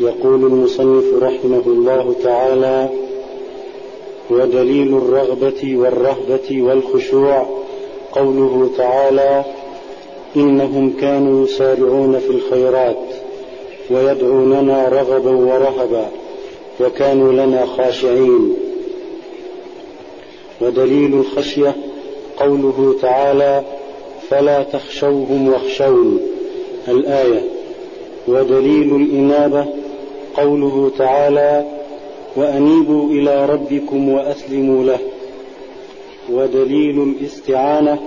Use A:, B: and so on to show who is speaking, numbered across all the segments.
A: يقول المصنف رحمه الله تعالى ودليل الرغبة والرهبة والخشوع. قوله تعالى إنهم كانوا يسارعون في الخيرات ويدعوننا رغبا ورهبا وكانوا لنا خاشعين. ودليل الخشية قوله تعالى فلا تخشوهم واخشون. الآية ودليل الإنابة قوله تعالى وأنيبوا إلى ربكم وأسلموا له. ودليل الاستعانة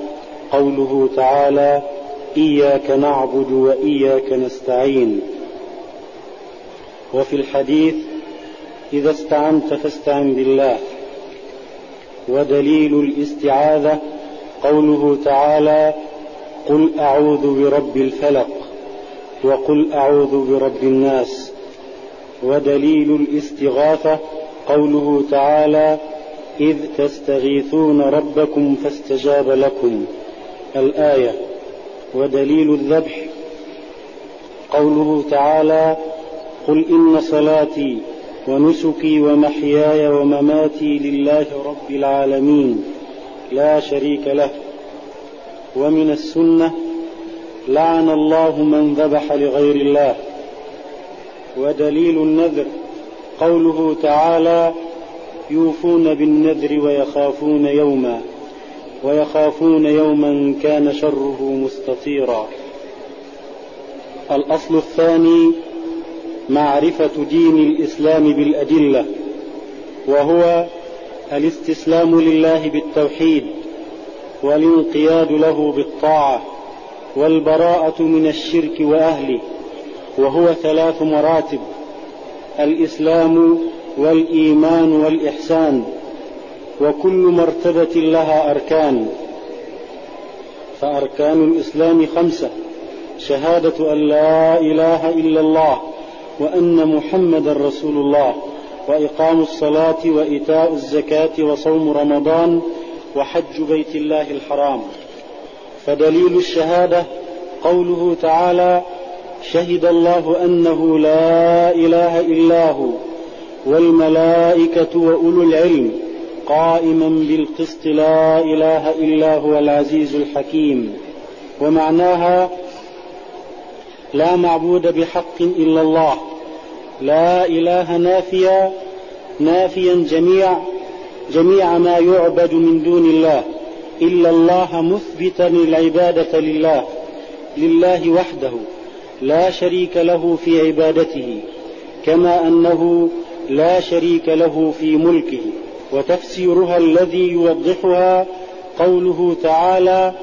A: قوله تعالى إياك نعبد وإياك نستعين. وفي الحديث إذا استعنت فاستعن بالله. ودليل الاستعاذة قوله تعالى قل أعوذ برب الفلق. وقل أعوذ برب الناس ودليل الاستغاثة قوله تعالى إذ تستغيثون ربكم فاستجاب لكم. الآية ودليل الذبح قوله تعالى قل إن صلاتي ونسكي ومحياي ومماتي لله رب العالمين. لا شريك له. ومن السنة لعن الله من ذبح لغير الله. ودليل النذر. قوله تعالى يوفون بالنذر ويخافون يوما. ويخافون يوما كان شره مستطيرا. الأصل الثاني معرفة دين الإسلام بالأدلة. وهو الاستسلام لله بالتوحيد والانقياد له بالطاعة. والبراءة من الشرك وأهله وهو ثلاث مراتب الإسلام والإيمان والإحسان وكل مرتبة لها أركان. فأركان الإسلام خمسة شهادة أن لا إله إلا الله وأن محمدا رسول الله وإقام الصلاة وإيتاء الزكاة وصوم رمضان وحج بيت الله الحرام. فدليل الشهادة قوله تعالى شهد الله أنه لا إله إلا هو والملائكة وأولو العلم قائما بالقسط لا إله إلا هو العزيز الحكيم ومعناها لا معبود بحق إلا الله لا إله نافيا نافيا جميع جميع ما يعبد من دون الله إلا الله مثبتا العبادة لله لله وحده لا شريك له في عبادته كما أنه لا شريك له في ملكه. وتفسيرها الذي يوضحها قوله تعالى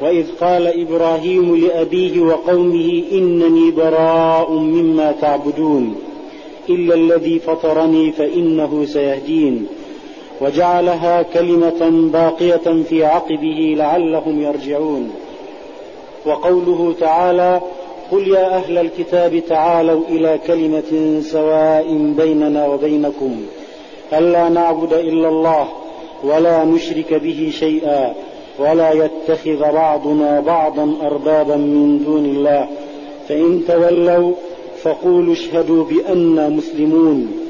A: وإذ قال إبراهيم لأبيه وقومه إنني براء مما تعبدون إلا الذي فطرني فإنه سيهدين. وجعلها كلمة باقية في عقبه لعلهم يرجعون. وقوله تعالى قل يا أهل الكتاب تعالوا إلى كلمة سواء بيننا وبينكم ألا نعبد إلا الله ولا نشرك به شيئا ولا يتخذ بعضنا بعضا أربابا من دون الله فإن تولوا فقولوا اشهدوا بانا مسلمون.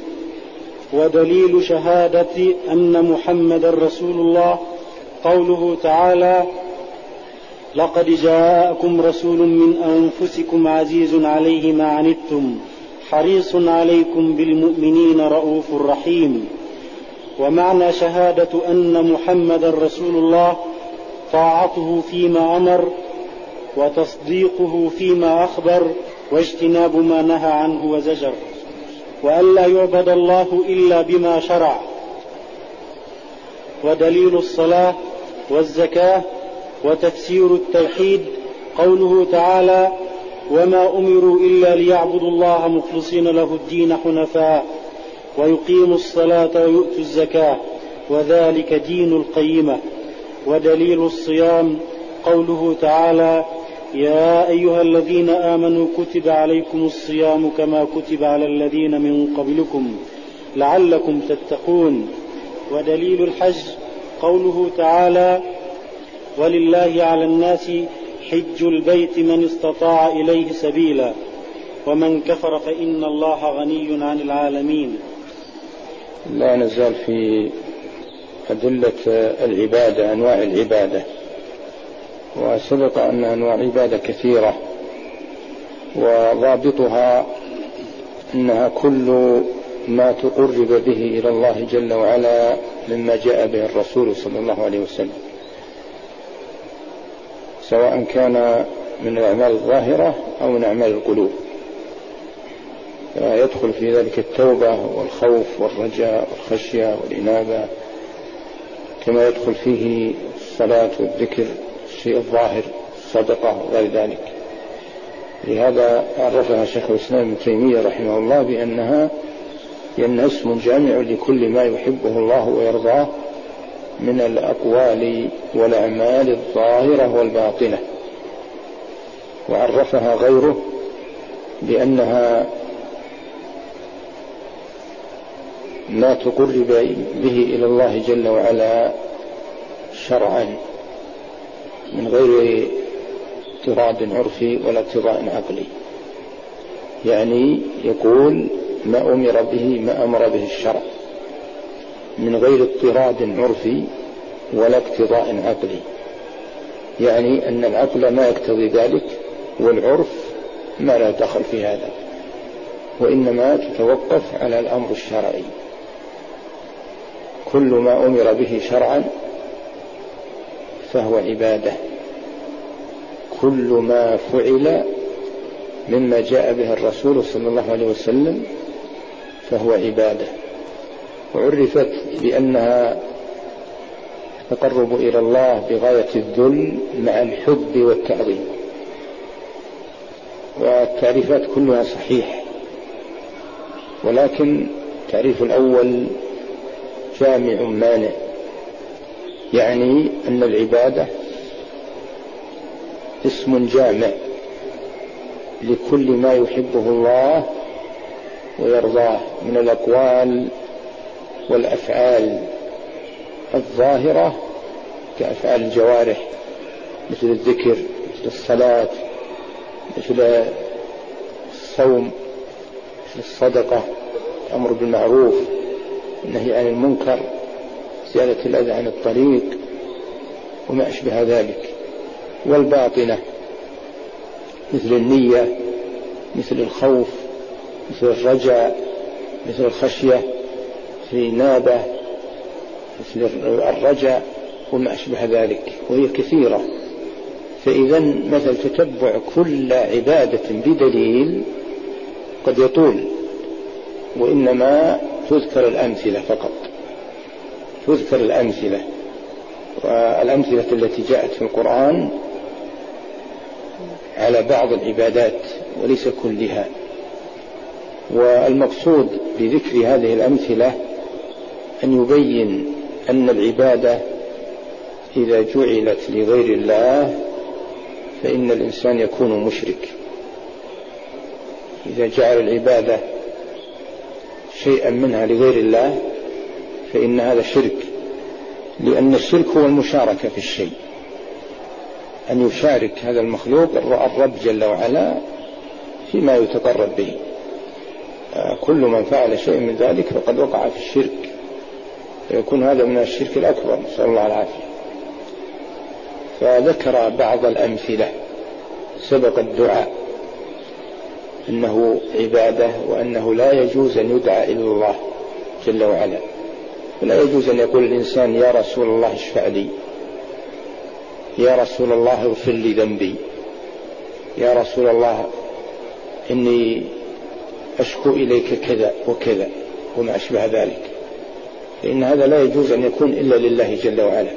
A: ودليل شهادة أن محمدا رسول الله. قوله تعالى لقد جاءكم رسول من أنفسكم عزيز عليه ما عنتم حريص عليكم بالمؤمنين رؤوف رحيم. ومعنى شهادة أن محمدا رسول الله طاعته فيما أمر وتصديقه فيما أخبر واجتناب ما نهى عنه وزجر. والا يعبد الله إلا بما شرع. ودليل الصلاة والزكاة وتفسير التوحيد قوله تعالى وما أمروا إلا ليعبدوا الله مخلصين له الدين حنفاء ويقيموا الصلاة ويؤتوا الزكاة وذلك دين القيمة. ودليل الصيام قوله تعالى يا أيها الذين آمنوا كتب عليكم الصيام كما كتب على الذين من قبلكم لعلكم تتقون. ودليل الحج قوله تعالى ولله على الناس حج البيت من استطاع إليه سبيلا ومن كفر فإن الله غني عن العالمين.
B: لا نزال في أدلة العبادة أنواع العبادة. وسبق أن أنواع العبادة كثيرة وضابطها أنها كل ما تقرب به إلى الله جل وعلا مما جاء به الرسول صلى الله عليه وسلم. سواء كان من الأعمال الظاهرة أو من أعمال القلوب. يدخل في ذلك التوبة والخوف والرجاء والخشية والإنابة كما يدخل فيه الصلاة والذكر الشيء الظاهر الصدقة وغير ذلك. لهذا عرفها شيخ الإسلام ابن تيمية رحمه الله بأنها لأنها اسم جامع لكل ما يحبه الله ويرضاه من الأقوال والأعمال الظاهرة والباطنة. وعرفها غيره بأنها ما تقرب به إلى الله جل وعلا شرعا. من غير اضطراد عرفي ولا اقتضاء عقلي. يعني يقول ما أمر به ما أمر به الشرع. من غير اضطراد عرفي ولا اقتضاء عقلي. يعني أن العقل ما يقتضي ذلك والعرف ما لا دخل في هذا. وإنما تتوقف على الأمر الشرعي. كل ما أمر به شرعا فهو عبادة. كل ما فعل مما جاء به الرسول صلى الله عليه وسلم فهو عبادة. وعرفت بأنها تقرب إلى الله بغاية الذل مع الحب والتعظيم. والتعريفات كلها صحيح. ولكن التعريف الأول جامع مانع. يعني أن العبادة اسم جامع لكل ما يحبه الله ويرضاه من الأقوال والأفعال الظاهرة كأفعال الجوارح مثل الذكر مثل الصلاة مثل الصوم مثل الصدقة الأمر بالمعروف النهي عن المنكر. زيادة الأذى عن الطريق وما أشبه ذلك. والباطنة مثل النية مثل الخوف مثل الرجاء مثل الخشية مثل الإنابة مثل الرجاء وما أشبه ذلك وهي كثيرة. فإذا مثل تتبع كل عبادة بدليل قد يطول وإنما تذكر الأمثلة فقط. تذكر الأمثلة. والأمثلة التي جاءت في القرآن على بعض العبادات وليس كلها. والمقصود بذكر هذه الأمثلة أن يبين أن العبادة إذا جعلت لغير الله فإن الإنسان يكون مشرك. إذا جعل العبادة شيئا منها لغير الله فإن هذا شرك لأن الشرك هو المشاركة في الشيء. أن يشارك هذا المخلوق الرب جل وعلا فيما يتقرب به. كل من فعل شيء من ذلك فقد وقع في الشرك. فيكون هذا من الشرك الأكبر نسأل الله العافية. فذكر بعض الأمثلة سبق الدعاء أنه عبادة وأنه لا يجوز أن يدعى إلى الله جل وعلا. ولا يجوز أن يقول الإنسان يا رسول الله اشفع لي. يا رسول الله اغفر لي ذنبي. يا رسول الله إني أشكو إليك كذا وكذا وما أشبه ذلك. فإن هذا لا يجوز أن يكون إلا لله جل وعلا.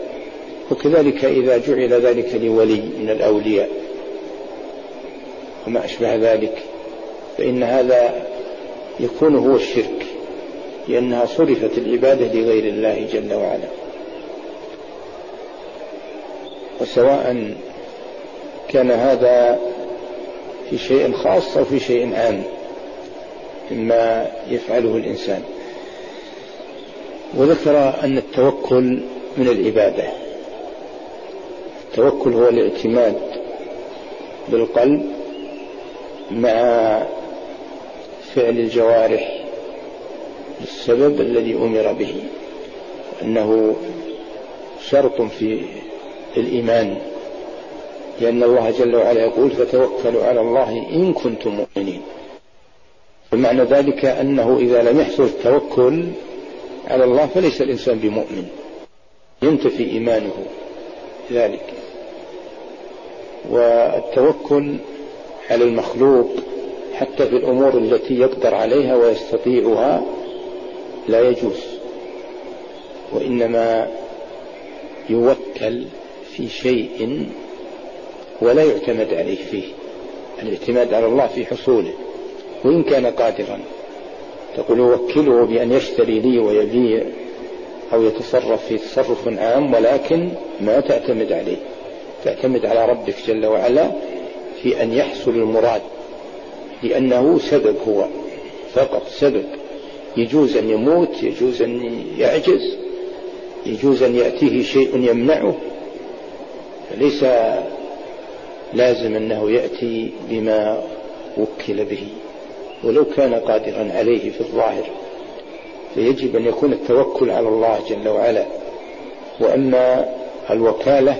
B: وكذلك إذا جعل ذلك لولي من الأولياء وما أشبه ذلك فإن هذا يكون هو الشرك. لأنها صرفت العبادة لغير الله جل وعلا. وسواء كان هذا في شيء خاص أو في شيء عام مما يفعله الإنسان. وذكر أن التوكل من العبادة. التوكل هو الاعتماد بالقلب مع فعل الجوارح للسبب الذي أمر به أنه شرط في الإيمان لأن الله جل وعلا يقول فتوكلوا على الله إن كنتم مؤمنين فمعنى ذلك أنه إذا لم يحصل التوكل على الله فليس الإنسان بمؤمن ينتفي إيمانه ذلك. والتوكل على المخلوق حتى في الأمور التي يقدر عليها ويستطيعها لا يجوز وإنما يوكل في شيء ولا يعتمد عليه فيه الاعتماد على الله في حصوله وإن كان قادرا. تقول وكله بأن يشتري لي ويبيع أو يتصرف في تصرف عام ولكن ما تعتمد عليه. تعتمد على ربك جل وعلا في أن يحصل المراد لأنه سبب هو فقط سبب. يجوز أن يموت يجوز أن يعجز يجوز أن يأتيه شيء يمنعه. فليس لازم أنه يأتي بما وكل به ولو كان قادرا عليه في الظاهر. فيجب أن يكون التوكل على الله جل وعلا. وأما الوكالة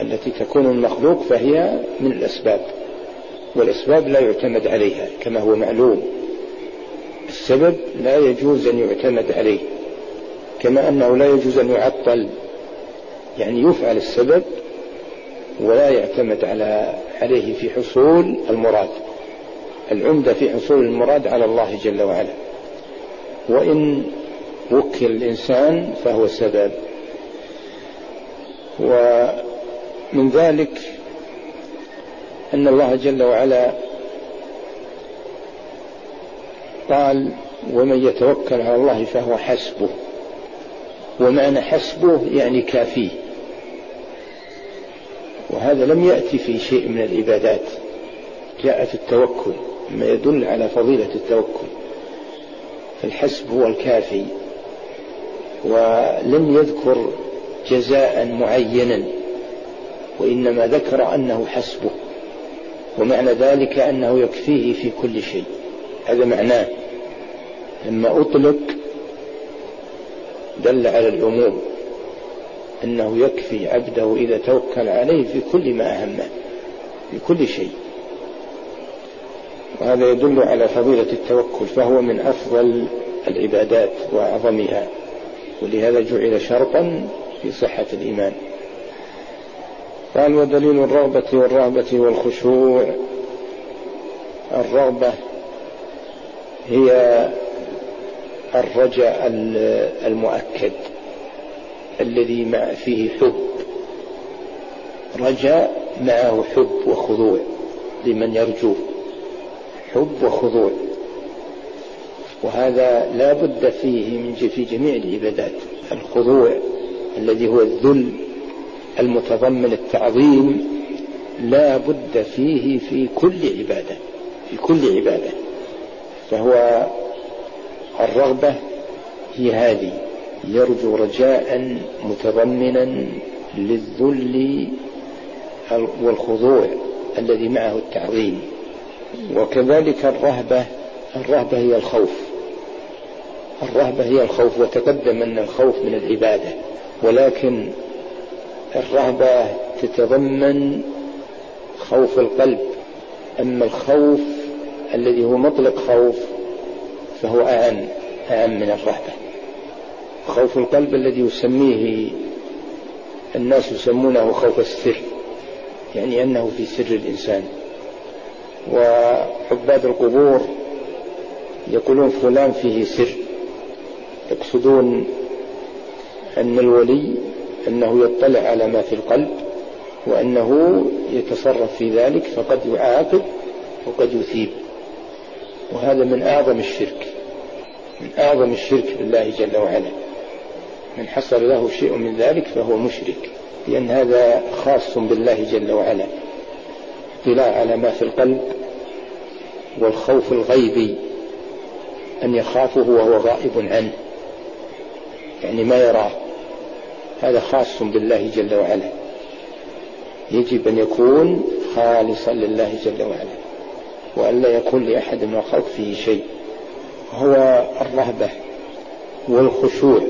B: التي تكون المخلوق فهي من الأسباب والأسباب لا يعتمد عليها كما هو معلوم. السبب لا يجوز أن يعتمد عليه كما أنه لا يجوز أن يعطل يعني يفعل السبب ولا يعتمد على عليه في حصول المراد. العمدة في حصول المراد على الله جل وعلا. وإن وكل الإنسان فهو سبب. ومن ذلك أن الله جل وعلا قال ومن يتوكل على الله فهو حسبه. ومعنى حسبه يعني كافيه وهذا لم يأتي في شيء من العبادات. جاء في التوكل ما يدل على فضيلة التوكل. فالحسب هو الكافي. ولم يذكر جزاء معينا وإنما ذكر أنه حسبه. ومعنى ذلك أنه يكفيه في كل شيء. هذا معناه لما أطلق دل على العموم أنه يكفي عبده إذا توكل عليه في كل ما أهمه في كل شيء. وهذا يدل على فضيلة التوكل فهو من أفضل العبادات وأعظمها ولهذا جعل شرطا في صحة الإيمان. قال ودليل الرغبة والرهبة والخشوع. الرغبة هي الرجاء المؤكد الذي مع فيه حب. رجاء معه حب وخضوع لمن يرجوه حب وخضوع. وهذا لا بد فيه من في جميع العبادات الخضوع الذي هو الذل المتضمن التعظيم لا بد فيه في كل عبادة في كل عبادة. فهو الرغبة هي هذه يرجو رجاء متضمنا للذل والخضوع الذي معه التعظيم. وكذلك الرهبة الرهبة هي الخوف. الرهبة هي الخوف وتقدم أن الخوف من العبادة. ولكن الرهبة تتضمن خوف القلب. أما الخوف الذي هو مطلق خوف فهو أعم أعم من الرهبة. خوف القلب الذي يسميه الناس يسمونه خوف السر يعني أنه في سر الإنسان. وعباد القبور يقولون فلان فيه سر يقصدون أن الولي أنه يطلع على ما في القلب وأنه يتصرف في ذلك فقد يعاقب وقد يثيب. وهذا من أعظم الشرك من أعظم الشرك بالله جل وعلا. من حصل له شيء من ذلك فهو مشرك لأن هذا خاص بالله جل وعلا. اطلاع على ما في القلب والخوف الغيبي أن يخافه وهو غائب عنه يعني ما يراه. هذا خاص بالله جل وعلا. يجب أن يكون خالصا لله جل وعلا. وأن لا يكون لأحد من الخلق فيه شيء هو الرهبة والخشوع.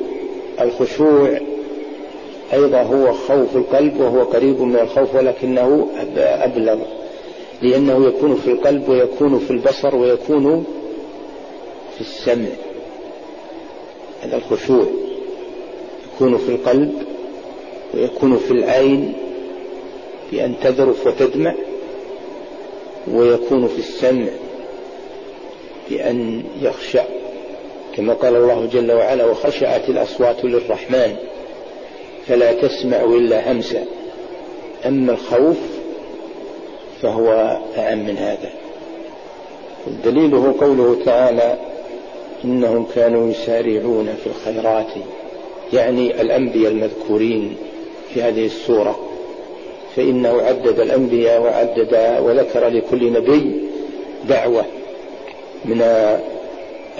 B: الخشوع أيضا هو خوف القلب وهو قريب من الخوف ولكنه أبلغ لأنه يكون في القلب ويكون في البصر ويكون في السمع. هذا الخشوع. يكون في القلب ويكون في العين بأن تذرف وتدمع. ويكون في السمع بأن يخشع كما قال الله جل وعلا وخشعت الأصوات للرحمن فلا تسمع إلا همسا أما الخوف فهو أعم من هذا. دليله قوله تعالى إنهم كانوا يسارعون في الخيرات. يعني الأنبياء المذكورين في هذه السورة. فإنه عدد الأنبياء وعدد وذكر لكل نبي دعوة من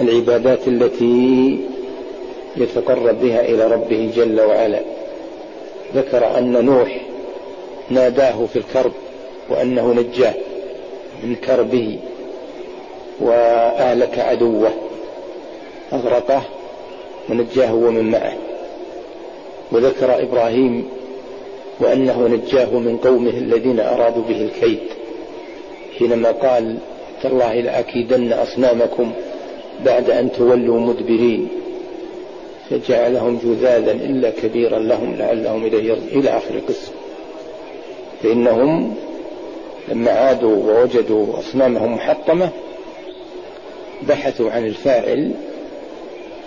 B: العبادات التي يتقرب بها إلى ربه جل وعلا. ذكر أن نوح ناداه في الكرب وأنه نجاه من كربه وأهلك عدوه أغرقه ونجاه ومن معه. وذكر إبراهيم وأنه نجاه من قومه الذين أرادوا به الكيد. حينما قال تالله لأكيدن أصنامكم بعد أن تولوا مدبرين. فجعلهم جذاذا إلا كبيرا لهم لعلهم إليه إلى آخر القصة. فإنهم لما عادوا ووجدوا أصنامهم محطمة بحثوا عن الفاعل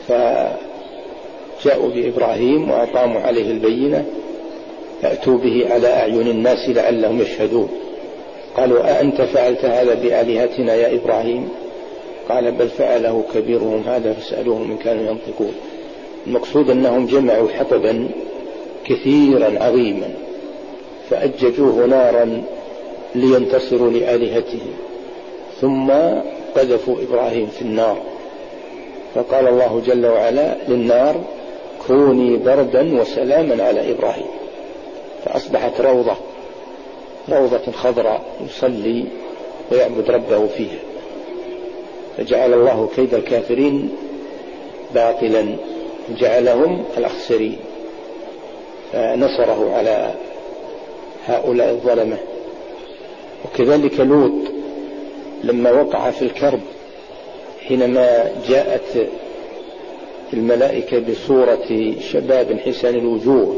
B: فجاءوا بإبراهيم وأقاموا عليه البينة فأتوا به على أعين الناس لعلهم يشهدون. قالوا أأنت فعلت هذا بآلهتنا يا إبراهيم؟ قال بل فعله كبيرهم هذا فاسألوهم إن كانوا ينطقون. المقصود أنهم جمعوا حطبا كثيرا عظيما فأججوه نارا لينتصروا لآلهتهم. ثم قذفوا إبراهيم في النار. فقال الله جل وعلا للنار كوني بردا وسلاما على إبراهيم. فأصبحت روضة روضة خضراء يصلي ويعبد ربه فيها. فجعل الله كيد الكافرين باطلا وجعلهم الأخسرين. فنصره على هؤلاء الظلمة. وكذلك لوط لما وقع في الكرب حينما جاءت الملائكة بصورة شباب حسان الوجوه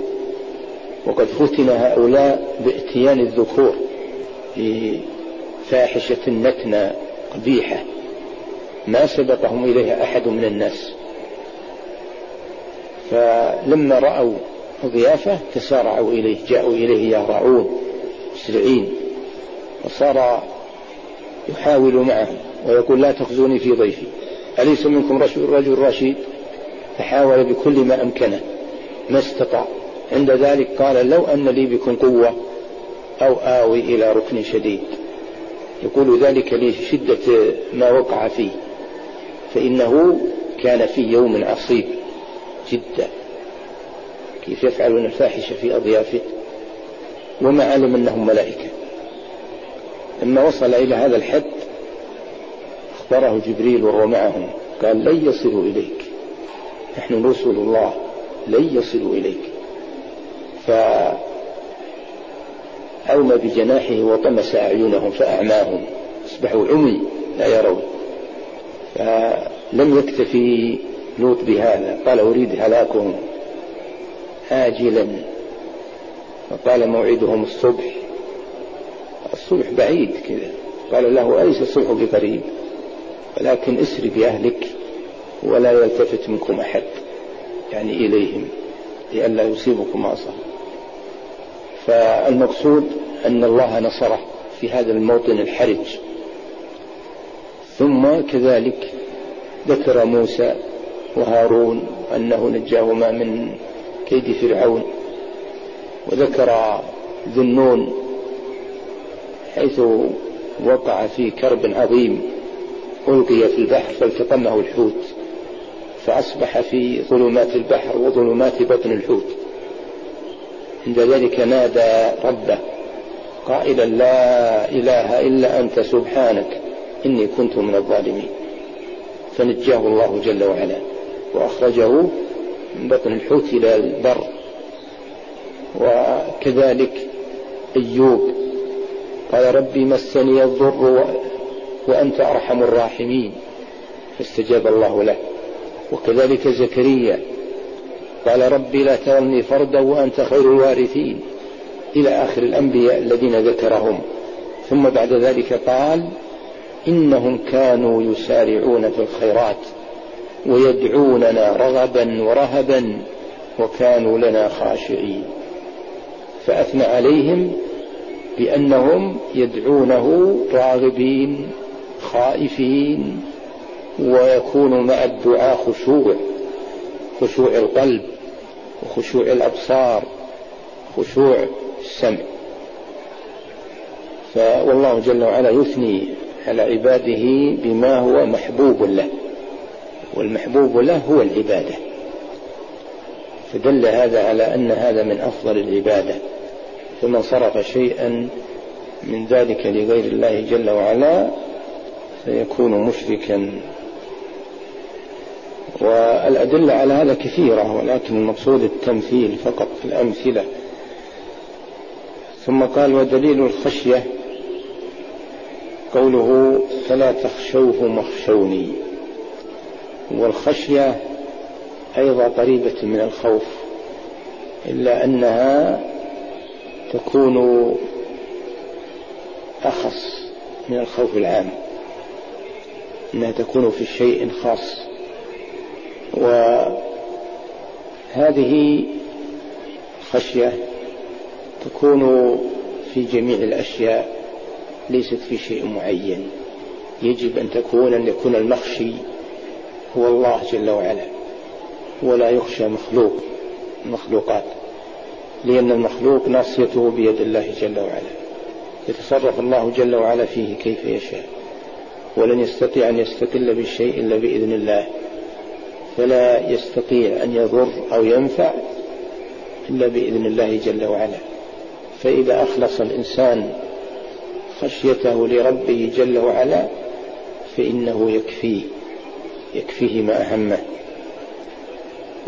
B: وقد فتن هؤلاء باتيان الذكور بفاحشة نتنى قبيحة. ما سبقهم إليها أحد من الناس. فلما رأوا الضيافة تسارعوا إليه جاءوا إليه يهرعون مسرعين. وصار يحاول معهم ويقول لا تخزوني في ضيفي. أليس منكم رجل رشيد؟ فحاول بكل ما أمكنه. ما استطاع. عند ذلك قال لو أن لي بكم قوة أو آوي إلى ركن شديد. يقول ذلك لشدة ما وقع فيه. فإنه كان في يوم عصيب جدا. كيف يفعلون الفاحشة في أضيافه؟ وما علم أنهم ملائكة. لما وصل إلى هذا الحد أخبره جبريل وهو معهم. قال لن يصلوا إليك. نحن رسل الله. لن يصلوا إليك. فأومى بجناحه وطمس أعينهم فأعماهم. أصبحوا عمي لا يرون. فلم يكتفي لوط بهذا. قال أريد هلاكهم آجلا. وقال موعدهم الصبح. الصبح بعيد كذا. قال له أليس الصبح بقريب؟ ولكن اسر بأهلك ولا يلتفت منكم أحد. يعني إليهم لئلا يصيبكم ما أصاب فالمقصود أن الله نصره في هذا الموطن الحرج. ثم كذلك ذكر موسى وهارون أنه نجاهما من كيد فرعون وذكر ذنون حيث وقع في كرب عظيم ألقي في البحر فالتقمه الحوت فأصبح في ظلمات البحر وظلمات بطن الحوت. عند ذلك نادى ربه قائلا لا إله إلا أنت سبحانك إني كنت من الظالمين. فنجاه الله جل وعلا وأخرجه من بطن الحوت إلى البر. وكذلك أيوب قال ربي مسني الضر وأنت أرحم الراحمين. فاستجاب الله له. وكذلك زكريا قال ربي لا ترني فردا وأنت خير الوارثين. إلى آخر الأنبياء الذين ذكرهم. ثم بعد ذلك قال إنهم كانوا يسارعون في الخيرات ويدعوننا رغبا ورهبا وكانوا لنا خاشعين. فأثنى عليهم بأنهم يدعونه راغبين خائفين ويكون مع الدعاء خشوع. خشوع القلب وخشوع الأبصار خشوع السمع. والله جل وعلا يثني على عباده بما هو محبوب له والمحبوب له هو العبادة. فدل هذا على أن هذا من أفضل العبادة. فمن صرف شيئا من ذلك لغير الله جل وعلا فيكون مشركا والأدلة على هذا كثيرة ولكن المقصود التمثيل فقط في الأمثلة. ثم قال ودليل الخشية. قوله فلا تخشوه واخشوني والخشية أيضا قريبة من الخوف إلا أنها تكون أخص من الخوف العام أنها تكون في شيء خاص. وهذه خشية تكون في جميع الأشياء ليست في شيء معين. يجب أن تكون أن يكون المخشي هو الله جل وعلا ولا يخشى مخلوق مخلوقات لأن المخلوق ناصيته بيد الله جل وعلا. يتصرف الله جل وعلا فيه كيف يشاء ولن يستطيع أن يستقل بالشيء إلا بإذن الله. فلا يستطيع أن يضر أو ينفع إلا بإذن الله جل وعلا. فإذا أخلص الإنسان خشيته لربه جل وعلا فإنه يكفيه يكفيه ما أهمه.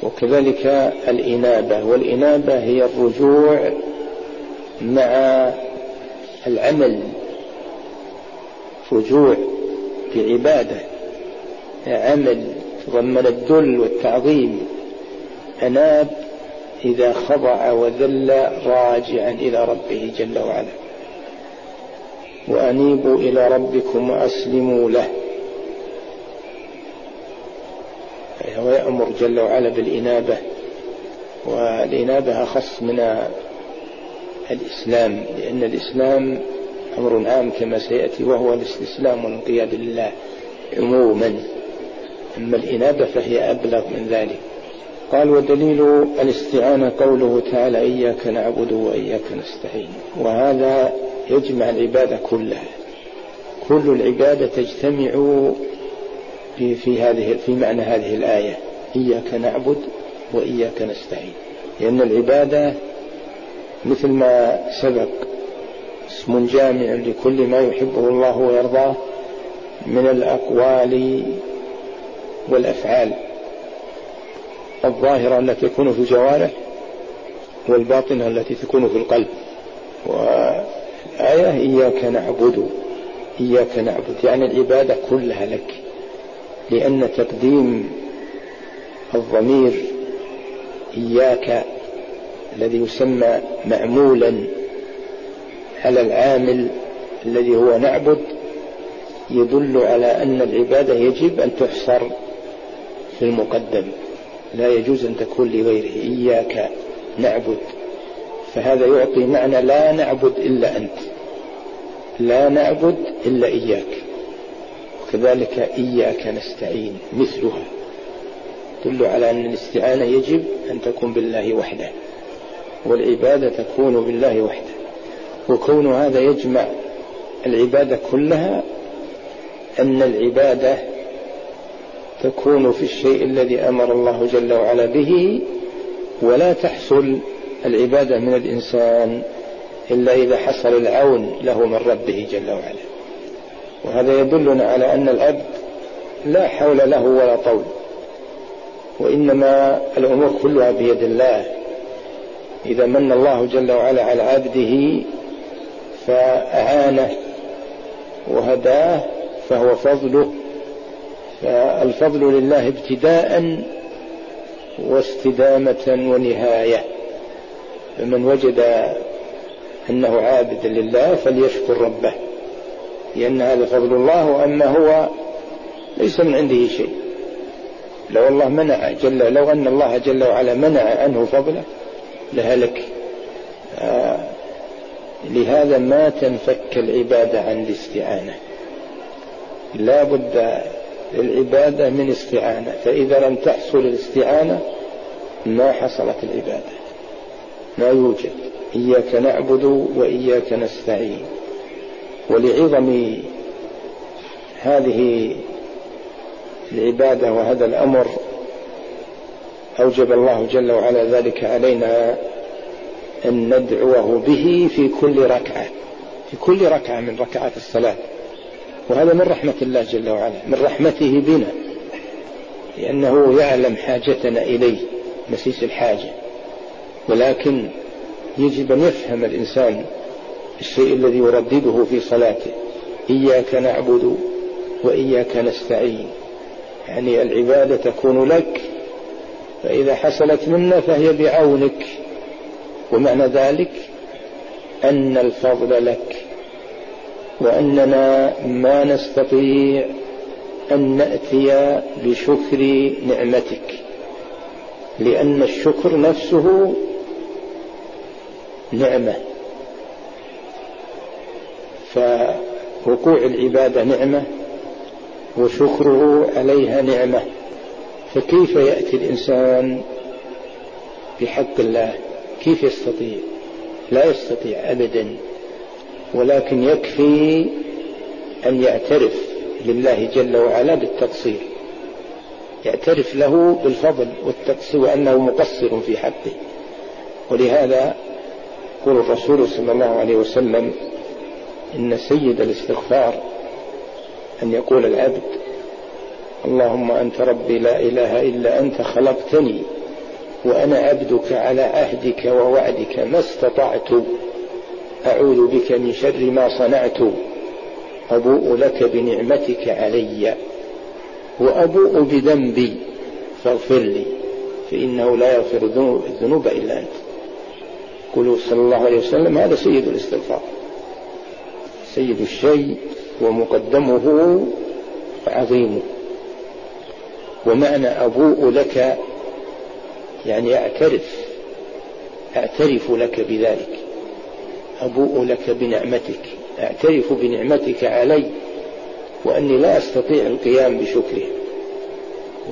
B: وكذلك الإنابة والإنابة هي الرجوع مع العمل رجوع في عبادة عمل تضمن الذل والتعظيم. أناب إذا خضع وذل راجعا إلى ربه جل وعلا. وأنيبوا إلى ربكم وأسلموا له. ويأمر جل وعلا بالإنابة والإنابة أخص من الإسلام لأن الإسلام أمر عام كما سيأتي وهو الاستسلام والانقياد لله عموما. أما الإنابة فهي أبلغ من ذلك. قال ودليل الاستعانة قوله تعالى إياك نعبد وإياك نستعين وهذا يجمع العبادة كلها. كل العبادة تجتمع في, في هذه في معنى هذه الآية إياك نعبد وإياك نستعين. لأن العبادة مثل ما سبق اسم جامع لكل ما يحبه الله ويرضاه من الأقوال والأفعال الظاهرة التي تكون في الجوارح والباطنة التي تكون في القلب. والآية إياك نعبد إياك نعبد يعني العبادة كلها لك لأن تقديم الضمير إياك الذي يسمى معمولا على العامل الذي هو نعبد يدل على أن العبادة يجب أن تحصر في المقدم. لا يجوز أن تكون لغيره. إياك نعبد. فهذا يعطي معنى لا نعبد إلا أنت. لا نعبد إلا إياك. وكذلك إياك نستعين مثلها. تدل على أن الاستعانة يجب أن تكون بالله وحده. والعبادة تكون بالله وحده. وكون هذا يجمع العبادة كلها أن العبادة تكون في الشيء الذي أمر الله جل وعلا به ولا تحصل العبادة من الإنسان إلا إذا حصل العون له من ربه جل وعلا. وهذا يدلنا على أن العبد لا حول له ولا طول وإنما الأمور كلها بيد الله. إذا من الله جل وعلا على عبده فأعانه وهداه فهو فضله. فالفضل لله ابتداء واستدامة ونهاية. فمن وجد أنه عابد لله فليشكر ربه لأن هذا فضل الله وأما هو ليس من عنده شيء. لو الله منع جل لو أن الله جل وعلا منع عنه فضله لهلك آه لهذا ما تنفك العبادة عن الاستعانة. لا بد للعبادة من استعانة فإذا لم تحصل الاستعانة ما حصلت العبادة. ما يوجد. إياك نعبد وإياك نستعين. ولعظم هذه العبادة وهذا الأمر أوجب الله جل وعلا ذلك علينا أن ندعوه به في كل ركعة في كل ركعة من ركعات الصلاة. وهذا من رحمة الله جل وعلا من رحمته بنا لأنه يعلم حاجتنا إليه مسيس الحاجة. ولكن يجب أن يفهم الإنسان الشيء الذي يردده في صلاته إياك نعبد وإياك نستعين. يعني العبادة تكون لك فإذا حصلت منا فهي بعونك. ومعنى ذلك أن الفضل لك. وأننا ما نستطيع أن نأتي بشكر نعمتك لأن الشكر نفسه نعمة. فوقوع العبادة نعمة وشكره عليها نعمة. فكيف يأتي الإنسان بحق الله؟ كيف يستطيع؟ لا يستطيع أبدا. ولكن يكفي أن يعترف لله جل وعلا بالتقصير. يعترف له بالفضل والتقصير وأنه مقصر في حقه. ولهذا يقول الرسول صلى الله عليه وسلم إن سيد الاستغفار أن يقول العبد اللهم أنت ربي لا إله إلا أنت خلقتني وأنا عبدك على عهدك ووعدك ما استطعت أعوذ بك من شر ما صنعت أبوء لك بنعمتك علي وأبوء بذنبي فاغفر لي فإنه لا يغفر الذنوب إلا أنت. قلوا صلى الله عليه وسلم هذا سيد الاستغفار. سيد الشيء ومقدمه عظيمه ومعنى أبوء لك يعني أعترف أعترف لك بذلك. أبوء لك بنعمتك أعترف بنعمتك علي وأني لا أستطيع القيام بشكره.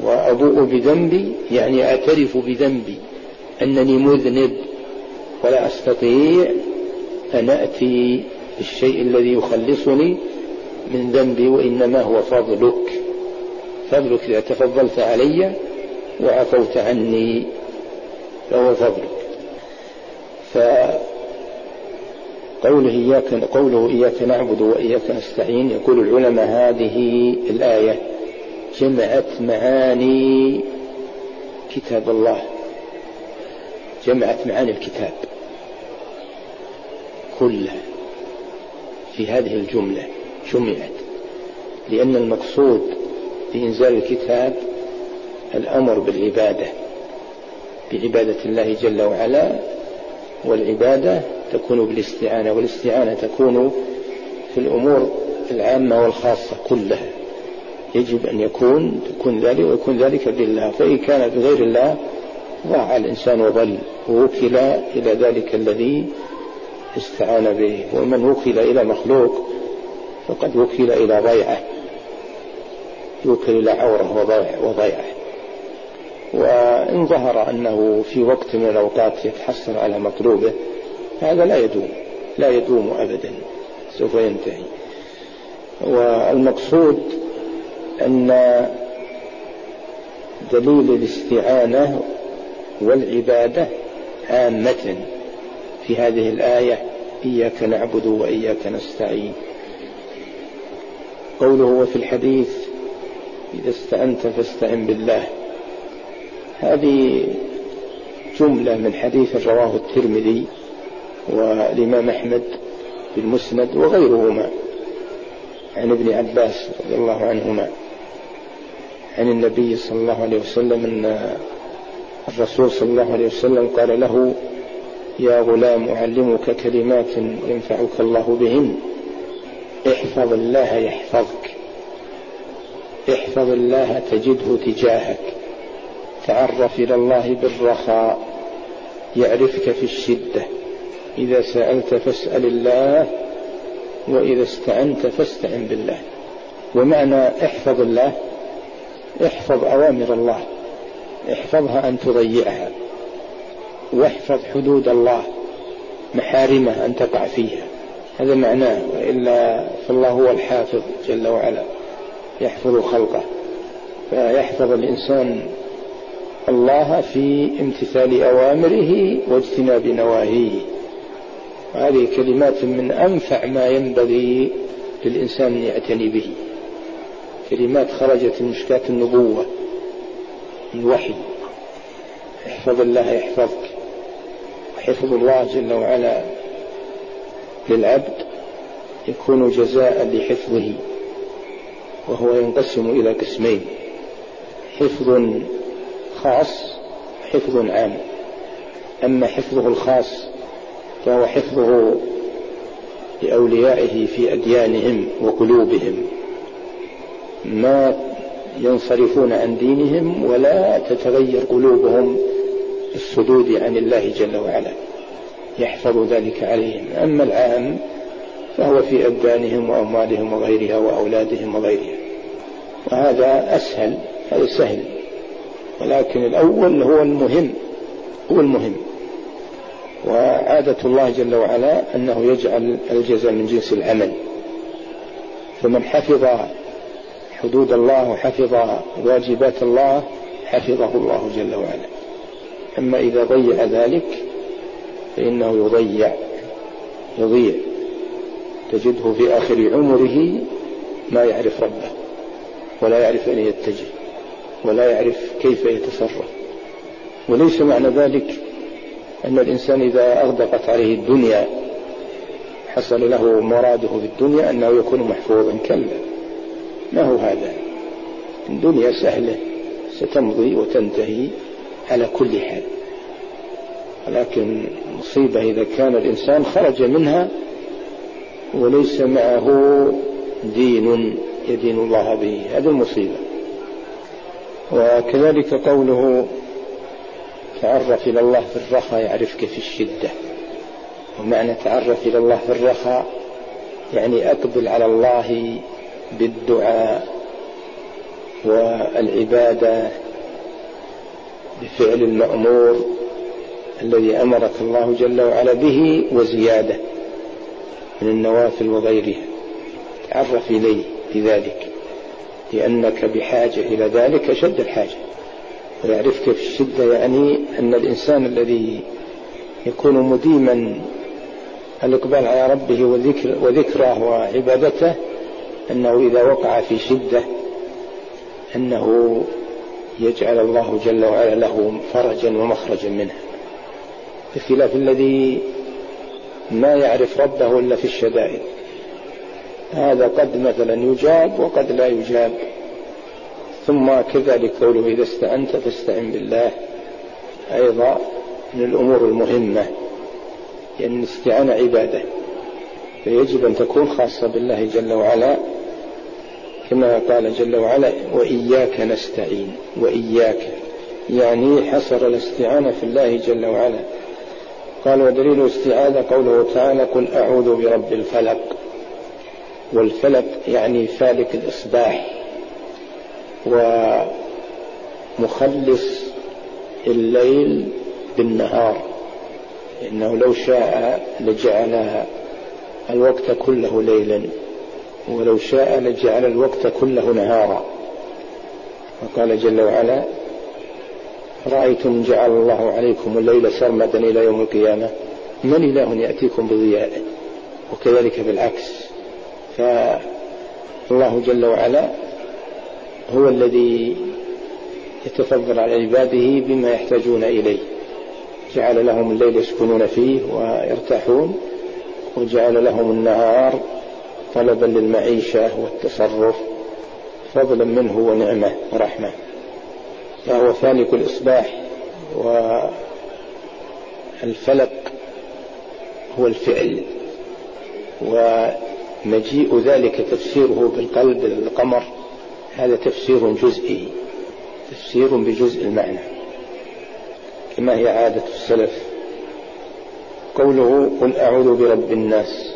B: وأبوء بذنبي يعني أعترف بذنبي أنني مذنب ولا أستطيع أن أتي بالشيء الذي يخلصني من ذنبي وإنما هو فضلك. فضلك إذا تفضلت علي وعفوت عني فهو فضلك. فقوله إياك قوله إياك نعبد وإياك نستعين يقول العلماء هذه الآية جمعت معاني كتاب الله. جمعت معاني الكتاب كلها في هذه الجملة جمعت. لأن المقصود بإنزال الكتاب الأمر بالعبادة بعبادة الله جل وعلا والعبادة تكون بالاستعانة والاستعانة تكون في الأمور العامة والخاصة كلها. يجب أن يكون تكون ذلك ويكون ذلك بالله فإن كان بغير الله ضاع الإنسان وضل ووكل إلى ذلك الذي استعان به. ومن وكل إلى مخلوق فقد وكل إلى ضيعة. يوكل إلى عورة وضيعة. وإن ظهر أنه في وقت من الأوقات يتحصل على مطلوبه هذا لا يدوم لا يدوم أبدا سوف ينتهي. والمقصود أن دليل الاستعانة والعبادة عامة في هذه الآية إياك نعبد وإياك نستعين. قوله وفي الحديث إذا استعنت فاستعن بالله. هذه جملة من حديث رواه الترمذي. والإمام أحمد في المسند وغيرهما. عن ابن عباس رضي الله عنهما. عن النبي صلى الله عليه وسلم أن الرسول صلى الله عليه وسلم قال له يا غلام أعلمك كلمات ينفعك الله بهن. احفظ الله يحفظك. احفظ الله تجده تجاهك. تعرف إلى الله بالرخاء. يعرفك في الشدة. إذا سألت فاسأل الله وإذا استعنت فاستعن بالله. ومعنى احفظ الله احفظ أوامر الله احفظها أن تضيعها واحفظ حدود الله محارمه أن تقع فيها. هذا معناه وإلا فالله هو الحافظ جل وعلا يحفظ خلقه. فيحفظ الإنسان الله في امتثال أوامره واجتناب نواهيه. وهذه كلمات من أنفع ما ينبغي للإنسان أن يعتني به. كلمات خرجت من مشكاة النبوة من وحي. احفظ الله يحفظك. حفظ الله جل وعلا للعبد يكون جزاء لحفظه وهو ينقسم إلى قسمين. حفظ خاص حفظ عام. أما حفظه الخاص فهو حفظه لأوليائه في أديانهم وقلوبهم. ما ينصرفون عن دينهم ولا تتغير قلوبهم الصدود عن الله جل وعلا. يحفظ ذلك عليهم. أما العام فهو في أبدانهم وأموالهم وغيرها وأولادهم وغيرها وهذا أسهل هذا سهل. ولكن الأول هو المهم هو المهم. وعادة الله جل وعلا أنه يجعل الجزاء من جنس العمل. فمن حفظ حدود الله وحفظ واجبات الله حفظه الله جل وعلا. أما إذا ضيع ذلك فإنه يضيع يضيع. تجده في آخر عمره ما يعرف ربه ولا يعرف أين يتجه ولا يعرف كيف يتصرف. وليس معنى ذلك أن الإنسان إذا أغدقت عليه الدنيا حصل له مراده في الدنيا أنه يكون محفوظا كلا. ما هو هذا؟ الدنيا سهلة ستمضي وتنتهي على كل حال. ولكن مصيبة إذا كان الإنسان خرج منها وليس معه دين يدين الله به. هذه المصيبة. وكذلك قوله تعرف إلى الله في الرخاء يعرفك في الشدة. ومعنى تعرف إلى الله في الرخاء يعني أقبل على الله بالدعاء والعبادة بفعل المأمور الذي أمرك الله جل وعلا به وزيادة من النوافل وغيرها. تعرف إليه بذلك لأنك بحاجة إلى ذلك أشد الحاجة. ويعرفك في الشدة يعني أن الإنسان الذي يكون مديما الإقبال على ربه وذكر وذكره وعبادته أنه إذا وقع في شدة أنه يجعل الله جل وعلا له فرجا ومخرجا منها بخلاف الذي ما يعرف ربه إلا في الشدائد. هذا قد مثلا يجاب وقد لا يجاب. ثم كذلك قوله إذا استعنت فاستعن بالله. أيضا من الأمور المهمة لأن يعني الاستعانة عبادة. فيجب أن تكون خاصة بالله جل وعلا كما قال جل وعلا وإياك نستعين وإياك. يعني حصر الاستعانة في الله جل وعلا. قال ودليل الاستعاذة قوله تعالى قل أعوذ برب الفلق. والفلق يعني فالك الإصباح. ومخلص الليل بالنهار. إنه لو شاء لجعل الوقت كله ليلا ولو شاء لجعل الوقت كله نهارا. وقال جل وعلا رأيتم جعل الله عليكم الليل سرمدا إلى يوم القيامة من إله يأتيكم بضياء؟ وكذلك بالعكس. الله جل وعلا هو الذي يتفضل على عباده بما يحتاجون إليه. جعل لهم الليل يسكنون فيه ويرتاحون وجعل لهم النهار طلبا للمعيشة والتصرف فضلا منه ونعمة ورحمة. فهو فالك الإصباح والفلك هو الفعل ومجيء ذلك تفسيره بالقلب القمر. هذا تفسير جزئي تفسير بجزء المعنى كما هي عادة السلف. قوله قل أعوذ برب الناس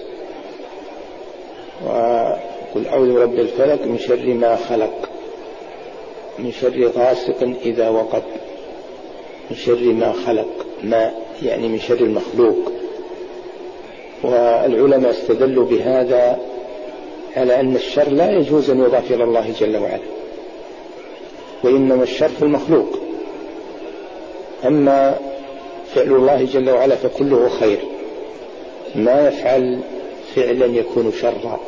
B: وقل أعوذ برب الفلك من شر ما خلق من شر غاسق إذا وقب من شر ما خلق ما يعني من شر المخلوق. والعلماء استدلوا بهذا على أن الشر لا يجوز أن يضاف إلى الله جل وعلا وإنما الشر في المخلوق. أما فعل الله جل وعلا فكله خير ما يفعل فعلا يكون شرا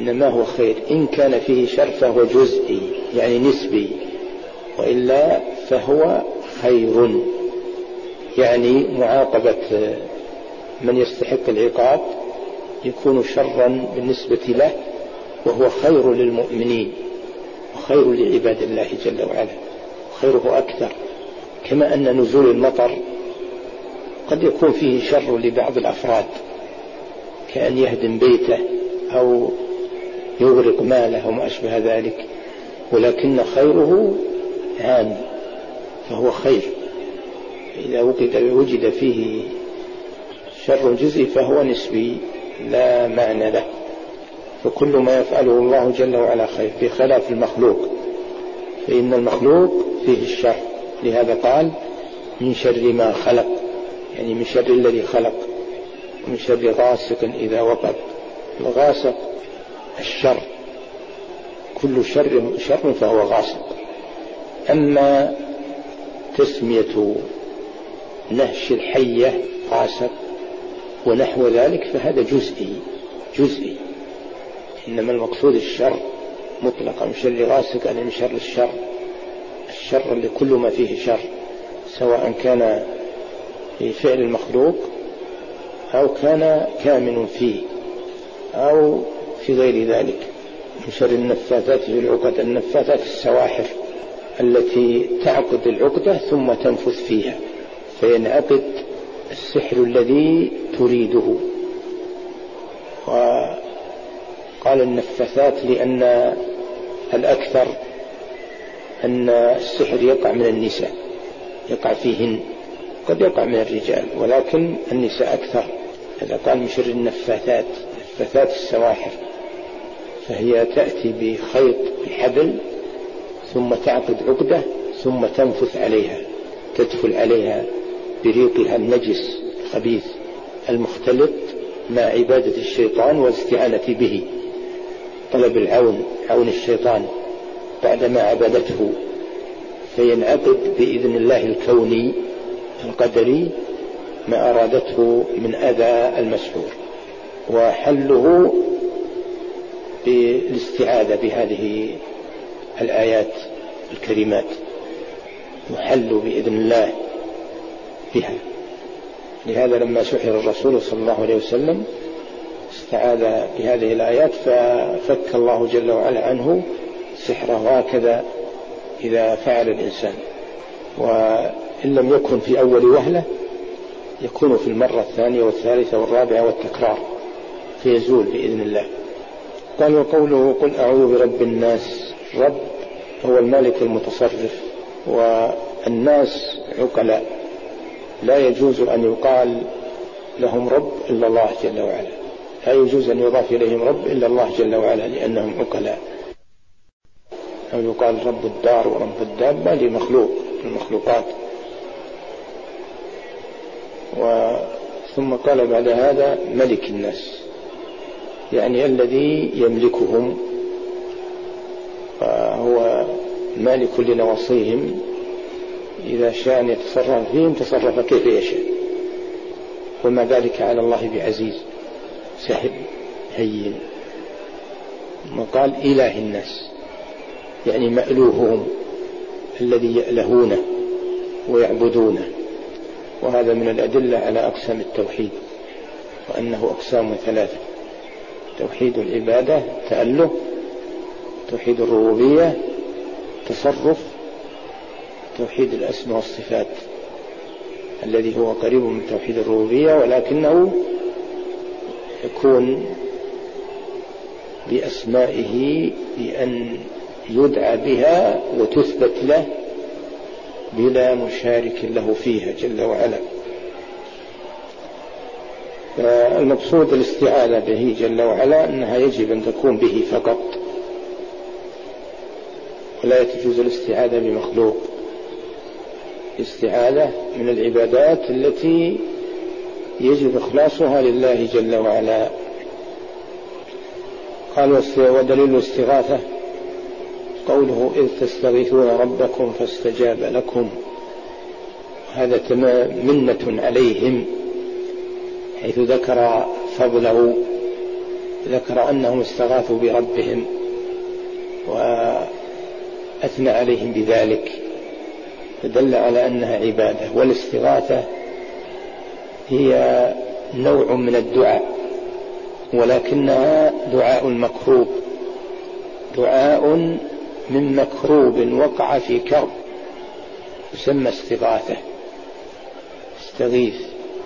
B: إنما هو خير. إن كان فيه شر فهو جزئي يعني نسبي وإلا فهو خير. يعني معاقبة من يستحق العقاب يكون شرا بالنسبة له وهو خير للمؤمنين وخير لعباد الله جل وعلا خيره أكثر. كما أن نزول المطر قد يكون فيه شر لبعض الأفراد كأن يهدم بيته أو يغرق ماله وما أشبه ذلك ولكن خيره عام فهو خير. إذا وجد فيه شر جزئي فهو نسبي. لا معنى له. فكل ما يفعله الله جل وعلا خير في خلاف المخلوق. فإن المخلوق فيه الشر. لهذا قال من شر ما خلق. يعني من شر الذي خلق. من شر غاسق إذا وقب. الغاسق الشر. كل شر شر فهو غاسق. أما تسمية نهش الحية غاسق ونحو ذلك فهذا جزئي جزئي. إنما المقصود الشر مطلقا من شر غاسق يعني من شر الشر. الشر اللي كل ما فيه شر سواء كان في فعل المخلوق أو كان كامن فيه أو في غير ذلك. من شر النفاثات في العقد النفاثات السواحر التي تعقد العقدة ثم تنفث فيها فينعقد السحر الذي تريده. وقال النفاثات لأن الأكثر أن السحر يقع من النساء يقع فيهن قد يقع من الرجال ولكن النساء أكثر. هذا قال من شر النفاثات نفاثات السواحر. فهي تأتي بخيط بحبل ثم تعقد عقدة ثم تنفث عليها تدخل عليها بريقها النجس الخبيث. المختلط مع عبادة الشيطان والاستعانة به. طلب العون عون الشيطان بعدما عبدته فينعقد بإذن الله الكوني القدري ما أرادته من أذى المسحور. وحله بالاستعاذة بهذه الآيات الكريمات. يحل بإذن الله بها. لهذا لما سحر الرسول صلى الله عليه وسلم استعاذ بهذه الآيات ففك الله جل وعلا عنه سحره هكذا إذا فعل الإنسان. وإن لم يكن في أول وهلة يكون في المرة الثانية والثالثة والرابعة والتكرار فيزول بإذن الله. قال وقوله قل أعوذ برب الناس. رب هو الملك المتصرف والناس عقلاء. لا يجوز أن يقال لهم رب إلا الله جل وعلا. لا يجوز أن يضاف إليهم رب إلا الله جل وعلا لأنهم عقلاء أو يقال رب الدار ورب الدابة لمخلوق المخلوقات. ثم قال بعد هذا ملك الناس. يعني الذي يملكهم. فهو مالك لنواصيهم. إذا شاء أن يتصرف فيهم تصرف كيف يشاء. وما ذلك على الله بعزيز سهل هين وقال إله الناس يعني مألوههم الذي يألهونه ويعبدونه. وهذا من الأدلة على أقسام التوحيد وأنه أقسام ثلاثة توحيد العبادة تأله توحيد الربوبية تصرف توحيد الأسماء والصفات الذي هو قريب من توحيد الربوبية ولكنه يكون بأسمائه بأن يدعى بها وتثبت له بلا مشارك له فيها جل وعلا. فالمقصود الاستعاذة به جل وعلا أنها يجب أن تكون به فقط. ولا تجوز الاستعاذة بمخلوق. الاستعاذة من العبادات التي يجب إخلاصها لله جل وعلا. قال ودليل الاستغاثة. قوله إذ تستغيثون ربكم فاستجاب لكم. هذا منة عليهم حيث ذكر فضله. ذكر أنهم استغاثوا بربهم وأثنى عليهم بذلك. فدل على أنها عبادة والاستغاثة هي نوع من الدعاء ولكنها دعاء مكروب دعاء من مكروب وقع في كرب يسمى استغاثة استغيث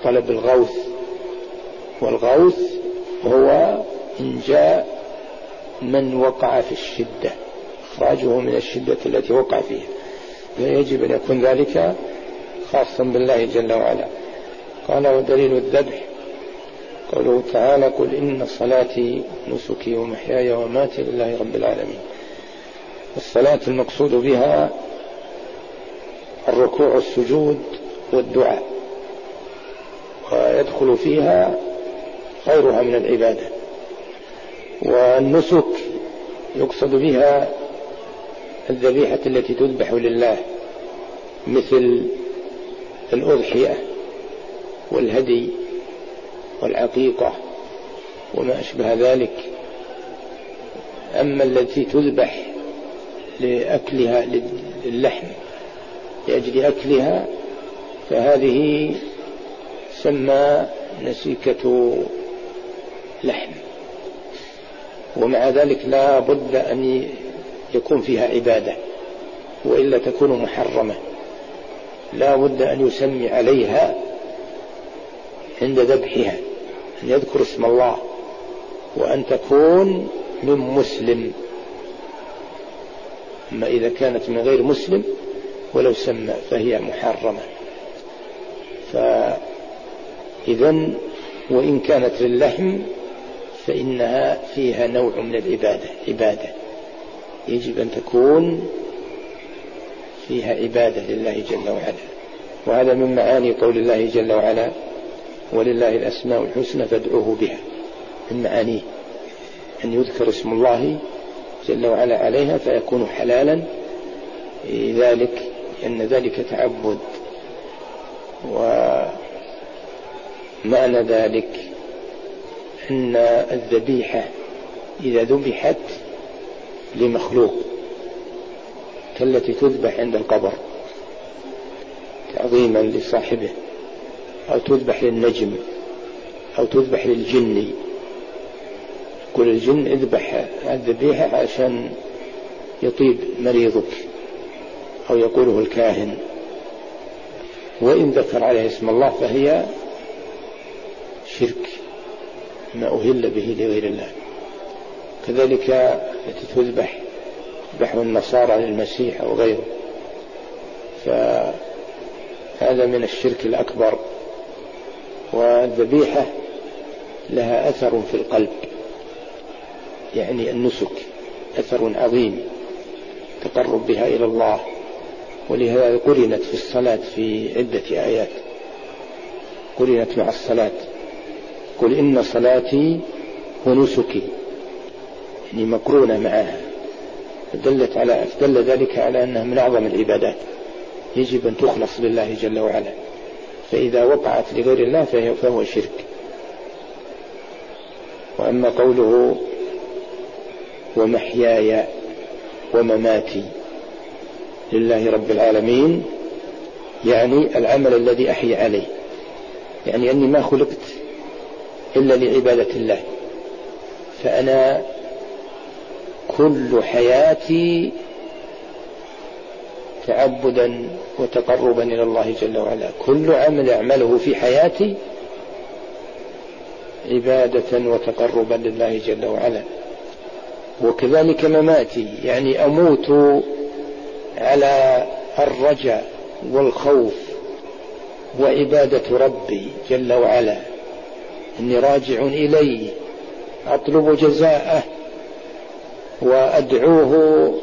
B: طلب الغوث والغوث هو إنجاء من وقع في الشدة إخراجه من الشدة التي وقع فيها. فيجب أن يكون ذلك خاصا بالله جل وعلا. قال ودليل الذبح. قوله تعالى قل إن صلاتي نسكي ومحياي وماتي لله رب العالمين. الصلاة المقصود بها الركوع والسجود والدعاء. ويدخل فيها غيرها من العبادة. والنسك يقصد بها الذبيحة التي تذبح لله مثل الأضحية والهدي والعقيقة وما أشبه ذلك. أما التي تذبح لأكلها للحم لأجل أكلها فهذه سمى نسيكة لحم. ومع ذلك لا بد أن يكون فيها عبادة وإلا تكون محرمة. لا بد أن يسمي عليها عند ذبحها أن يذكر اسم الله وأن تكون من مسلم. أما إذا كانت من غير مسلم ولو سمى فهي محرمة. فإذا وإن كانت للحم فإنها فيها نوع من العبادة عبادة. يجب أن تكون فيها عبادة لله جل وعلا. وهذا من معاني قول الله جل وعلا ولله الأسماء الحسنى فادعوه بها. من معانيه. أن يذكر اسم الله جل وعلا عليها فيكون حلالا ذلك لأن ذلك تعبد. ومعنى ذلك أن الذبيحة إذا ذبحت لمخلوق كالتي تذبح عند القبر تعظيما لصاحبه أو تذبح للنجم أو تذبح للجن. يقول الجن اذبح الذبيحة عشان يطيب مريضك أو يقوله الكاهن. وإن ذكر عليه اسم الله فهي شرك ما أهل به لغير الله. كذلك التي تذبح ذبح النصارى للمسيح أو غيره. فهذا من الشرك الأكبر. والذبيحة لها أثر في القلب. يعني النسك أثر عظيم. تقرب بها إلى الله. ولهذا قرنت في الصلاة في عدة آيات. قرنت مع الصلاة. قل إن صلاتي ونسكي. يعني مقرونة معها دلت على دل ذلك على أنها من أعظم العبادات. يجب أن تخلص لله جل وعلا. فإذا وقعت لغير الله فهو شرك. وأما قوله ومحياي ومماتي لله رب العالمين يعني العمل الذي أحيا عليه. يعني أني ما خلقت إلا لعبادة الله. فأنا كل حياتي تعبدا وتقربا إلى الله جل وعلا. كل عمل أعمله في حياتي عبادة وتقربا لله جل وعلا. وكذلك مماتي يعني أموت على الرجاء والخوف وعبادة ربي جل وعلا. إني راجع إليه أطلب جزاءه وأدعوه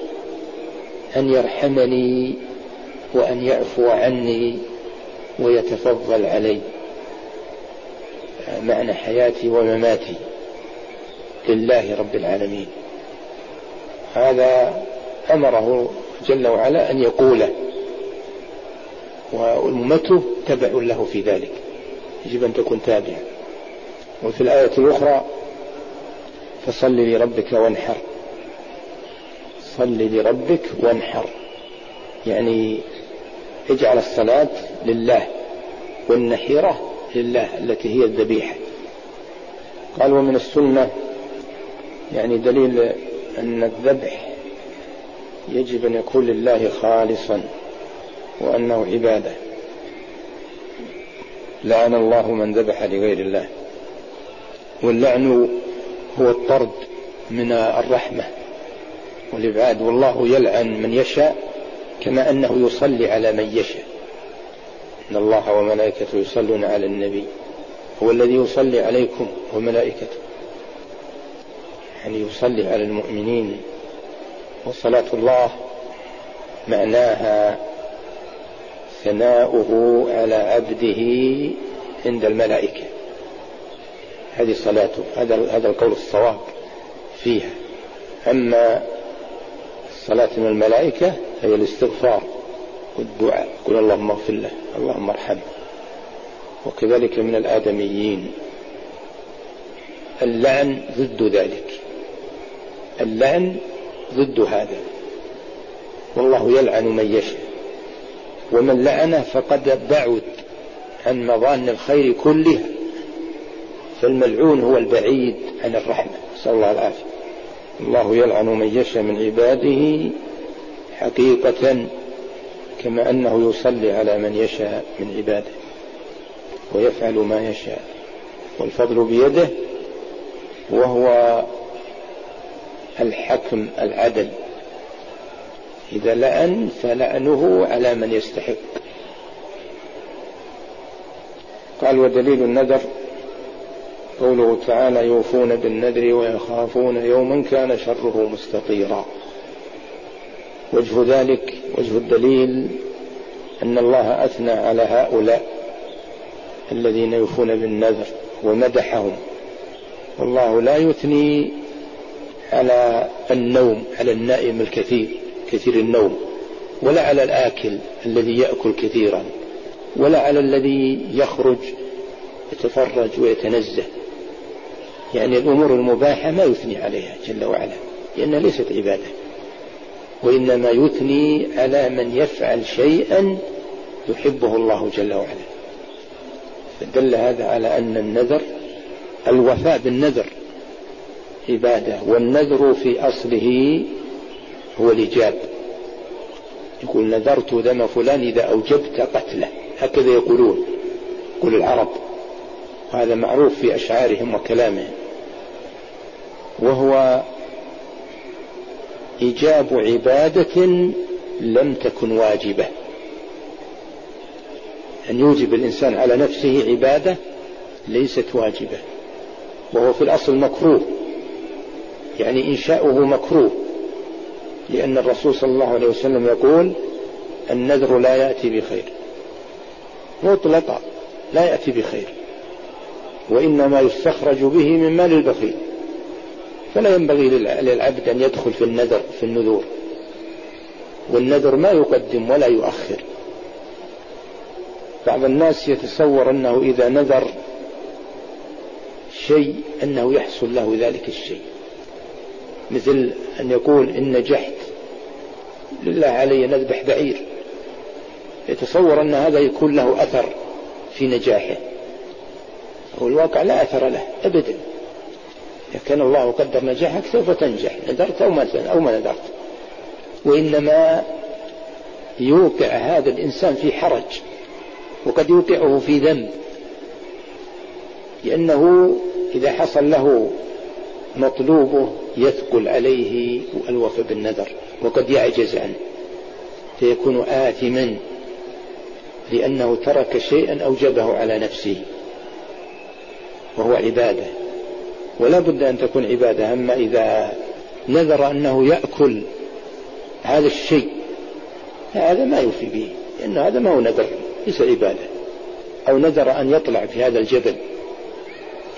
B: أن يرحمني وأن يعفو عني ويتفضل علي. معنى حياتي ومماتي لله رب العالمين. هذا أمره جل وعلا أن يقوله. وأمته تبع له في ذلك. يجب أن تكون تابعا وفي الآية الأخرى فصل لربك وانحر. صل لربك وانحر. يعني اجعل الصلاة لله والنحيرة لله التي هي الذبيحة. قال ومن السنة يعني دليل أن الذبح يجب أن يكون لله خالصا وأنه عبادة. لعن الله من ذبح لغير الله. واللعن هو الطرد من الرحمة. والإبعاد والله يلعن من يشاء كما أنه يصلي على من يشاء. إن الله وملائكته يصلون على النبي. هو الذي يصلي عليكم وملائكته. يعني يصلي على المؤمنين. وصلاة الله معناها ثناؤه على عبده عند الملائكة. هذه صلاته. هذا هذا القول الصواب فيها. أما الصلاة من الملائكة هي الاستغفار والدعاء. قل اللهم اغفر له اللهم ارحمه. وكذلك من الآدميين. اللعن ضد ذلك. اللعن ضد هذا. والله يلعن من يشاء. ومن لعنه فقد بعد عن مظان الخير كلها. فالملعون هو البعيد عن الرحمة. نسأل الله العافية. الله يلعن من يشاء من عباده حقيقة كما أنه يصلي على من يشاء من عباده ويفعل ما يشاء والفضل بيده وهو الحكم العدل إذا لأن فلأنه على من يستحق قال ودليل النذر قوله تعالى يوفون بالنذر ويخافون يوما كان شره مستطيرا وجه ذلك وجه الدليل أن الله أثنى على هؤلاء الذين يوفون بالنذر ومدحهم. والله لا يثني على النوم على النائم الكثير كثير النوم ولا على الآكل الذي يأكل كثيرا ولا على الذي يخرج يتفرج ويتنزه. يعني الأمور المباحة ما يثني عليها جل وعلا لأنها ليست عبادة. وإنما يثني على من يفعل شيئا يحبه الله جل وعلا. فدل هذا على أن النذر الوفاء بالنذر عبادة والنذر في أصله هو الإجاب يقول نذرت دم فلان إذا أوجبت قتله هكذا يقولون يقول العرب. هذا معروف في أشعارهم وكلامهم. وهو إيجاب عبادة لم تكن واجبة. أن يوجب الإنسان على نفسه عبادة ليست واجبة وهو في الأصل مكروه يعني إنشاؤه مكروه لأن الرسول صلى الله عليه وسلم يقول النذر لا يأتي بخير. مطلقا لا يأتي بخير وإنما يستخرج به من مال البخيل. فلا ينبغي للعبد أن يدخل في النذر في النذور. والنذر ما يقدم ولا يؤخر. بعض الناس يتصور أنه إذا نذر شيء أنه يحصل له ذلك الشيء. مثل أن يقول إن نجحت. لله علي نذبح بعير. يتصور أن هذا يكون له أثر في نجاحه. والواقع لا أثر له أبدا. إذا كان الله قدر نجاحك سوف تنجح نذرت أو ما أو ما نذرت. وإنما يوقع هذا الإنسان في حرج وقد يوقعه في ذنب. لأنه إذا حصل له مطلوبه يثقل عليه الوفاء بالنذر وقد يعجز عنه. فيكون آثما لأنه ترك شيئا أوجبه على نفسه وهو عبادة. ولا بد أن تكون عبادة. أما إذا نذر أنه يأكل هذا الشيء هذا ما يوفي به لأن هذا ما هو نذر ليس عبادة. أو نذر أن يطلع في هذا الجبل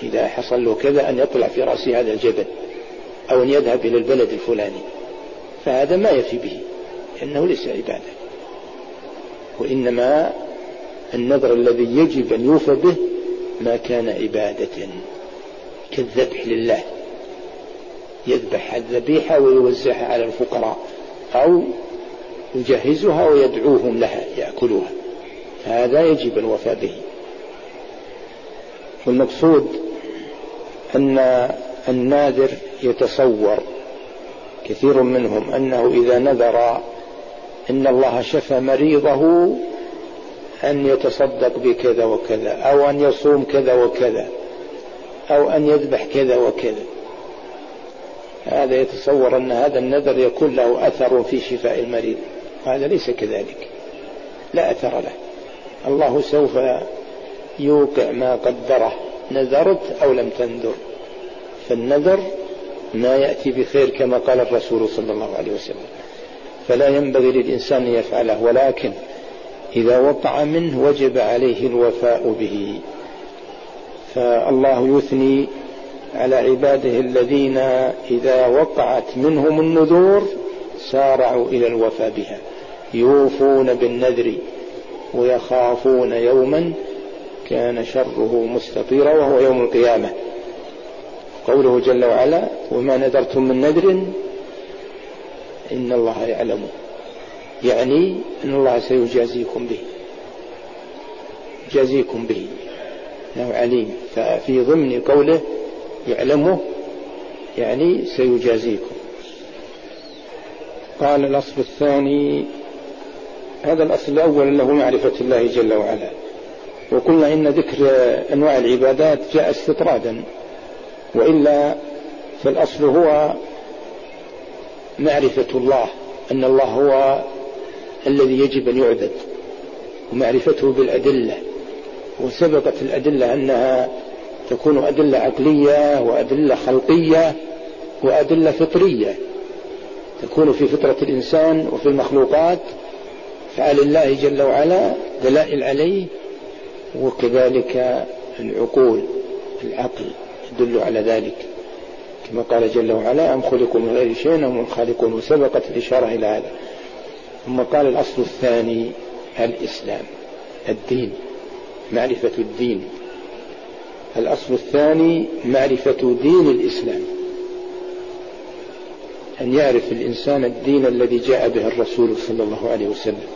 B: إذا حصل له كذا أن يطلع في رأس هذا الجبل أو أن يذهب إلى البلد الفلاني. فهذا ما يفي به لأنه ليس عبادة. وإنما النذر الذي يجب أن يوفى به ما كان عبادة. كالذبح لله. يذبح الذبيحة ويوزعها على الفقراء. أو يجهزها ويدعوهم لها يأكلوها. هذا يجب الوفاء به. والمقصود أن النادر يتصور كثير منهم أنه إذا نذر إن الله شفى مريضه أن يتصدق بكذا وكذا أو أن يصوم كذا وكذا. أو أن يذبح كذا وكذا. هذا يتصور أن هذا النذر يكون له أثر في شفاء المريض. هذا ليس كذلك. لا أثر له. الله سوف يوقع ما قدره. نذرت أو لم تنذر. فالنذر ما يأتي بخير كما قال الرسول صلى الله عليه وسلم. فلا ينبغي للإنسان أن يفعله. ولكن إذا وقع منه وجب عليه الوفاء به. فالله يثني على عباده الذين إذا وقعت منهم النذور سارعوا إلى الوفاء بها. يوفون بالنذر ويخافون يوما كان شره مستطيرا وهو يوم القيامة. قوله جل وعلا وما نذرتم من نذر إن الله يعلمه يعني أن الله سيجازيكم به. يجازيكم به. انه عليم ففي ضمن قوله يعلمه يعني سيجازيكم. قال الأصل الثاني هذا الأصل الأول له معرفة الله جل وعلا. وقلنا إن ذكر أنواع العبادات جاء استطرادا. وإلا فالأصل هو معرفة الله أن الله هو الذي يجب أن يعبد ومعرفته بالأدلة. وسبقت الأدلة أنها تكون أدلة عقلية وأدلة خلقية وأدلة فطرية. تكون في فطرة الإنسان وفي المخلوقات فعل الله جل وعلا دلائل عليه وكذلك العقول العقل يدل على ذلك. كما قال جل وعلا أم خلقوا من غير شيء أم الخالقون؟ وسبقت الإشارة إلى هذا. ثم قال الأصل الثاني الإسلام الدين. معرفة الدين. الأصل الثاني معرفة دين الإسلام. أن يعرف الإنسان الدين الذي جاء به الرسول صلى الله عليه وسلم.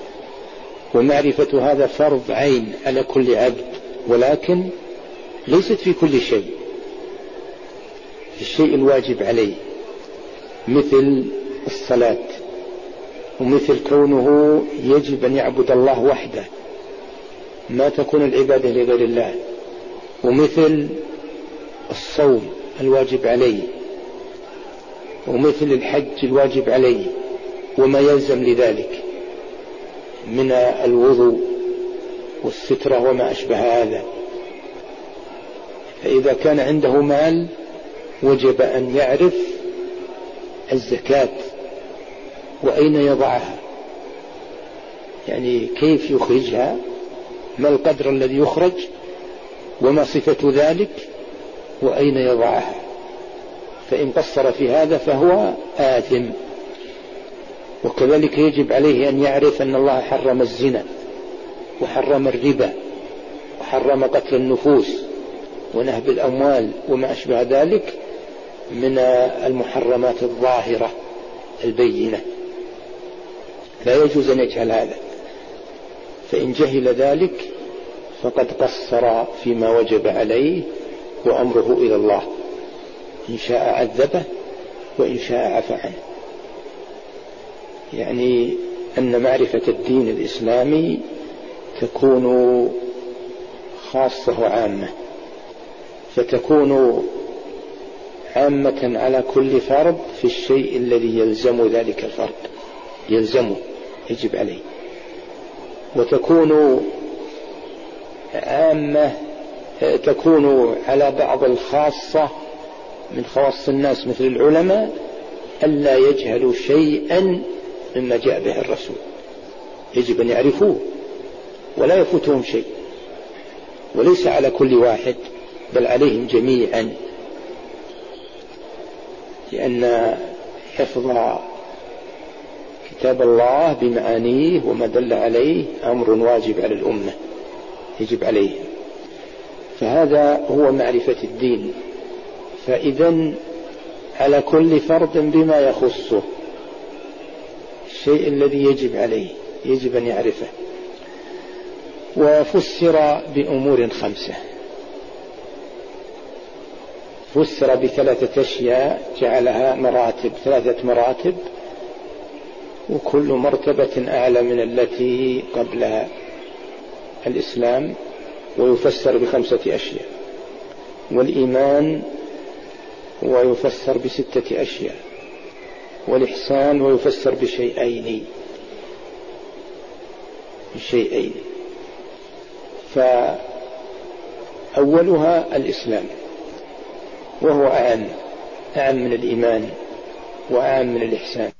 B: ومعرفة هذا فرض عين على كل عبد ولكن ليست في كل شيء. في الشيء الواجب عليه مثل الصلاة ومثل كونه يجب أن يعبد الله وحده. ما تكون العبادة لغير الله. ومثل الصوم الواجب عليه ومثل الحج الواجب عليه وما يلزم لذلك. من الوضوء والسترة وما أشبه هذا. فإذا كان عنده مال وجب أن يعرف الزكاة. وأين يضعها. يعني كيف يخرجها. ما القدر الذي يخرج وما صفة ذلك وأين يضعها؟ فإن قصر في هذا فهو آثم. وكذلك يجب عليه أن يعرف أن الله حرم الزنا وحرم الربا وحرم قتل النفوس ونهب الأموال وما أشبه ذلك من المحرمات الظاهرة البينة. لا يجوز أن يجهل هذا. فإن جهل ذلك فقد قصر فيما وجب عليه وأمره إلى الله. إن شاء عذبه وإن شاء عفى عنه يعني أن معرفة الدين الإسلامي تكون خاصة وعامة. فتكون عامة على كل فرد في الشيء الذي يلزم ذلك الفرد. يلزمه يجب عليه. وتكون عامة تكون على بعض الخاصة من خواص الناس مثل العلماء ألا يجهلوا شيئا مما جاء به الرسول. يجب أن يعرفوه ولا يفوتهم شيء. وليس على كل واحد بل عليهم جميعا. لأن حفظ كتاب الله بمعانيه وما دل عليه أمر واجب على الأمة يجب عليه. فهذا هو معرفة الدين. فإذا على كل فرد بما يخصه الشيء الذي يجب عليه يجب أن يعرفه. وفسر بأمور خمسة. فسر بثلاثة أشياء جعلها مراتب ثلاثة مراتب. وكل مرتبة أعلى من التي قبلها الإسلام ويفسر بخمسة أشياء. والإيمان ويفسر بستة أشياء. والإحسان ويفسر بشيئين. بشيئين فأولها الإسلام وهو أعم أعم من الإيمان وأعم من الإحسان.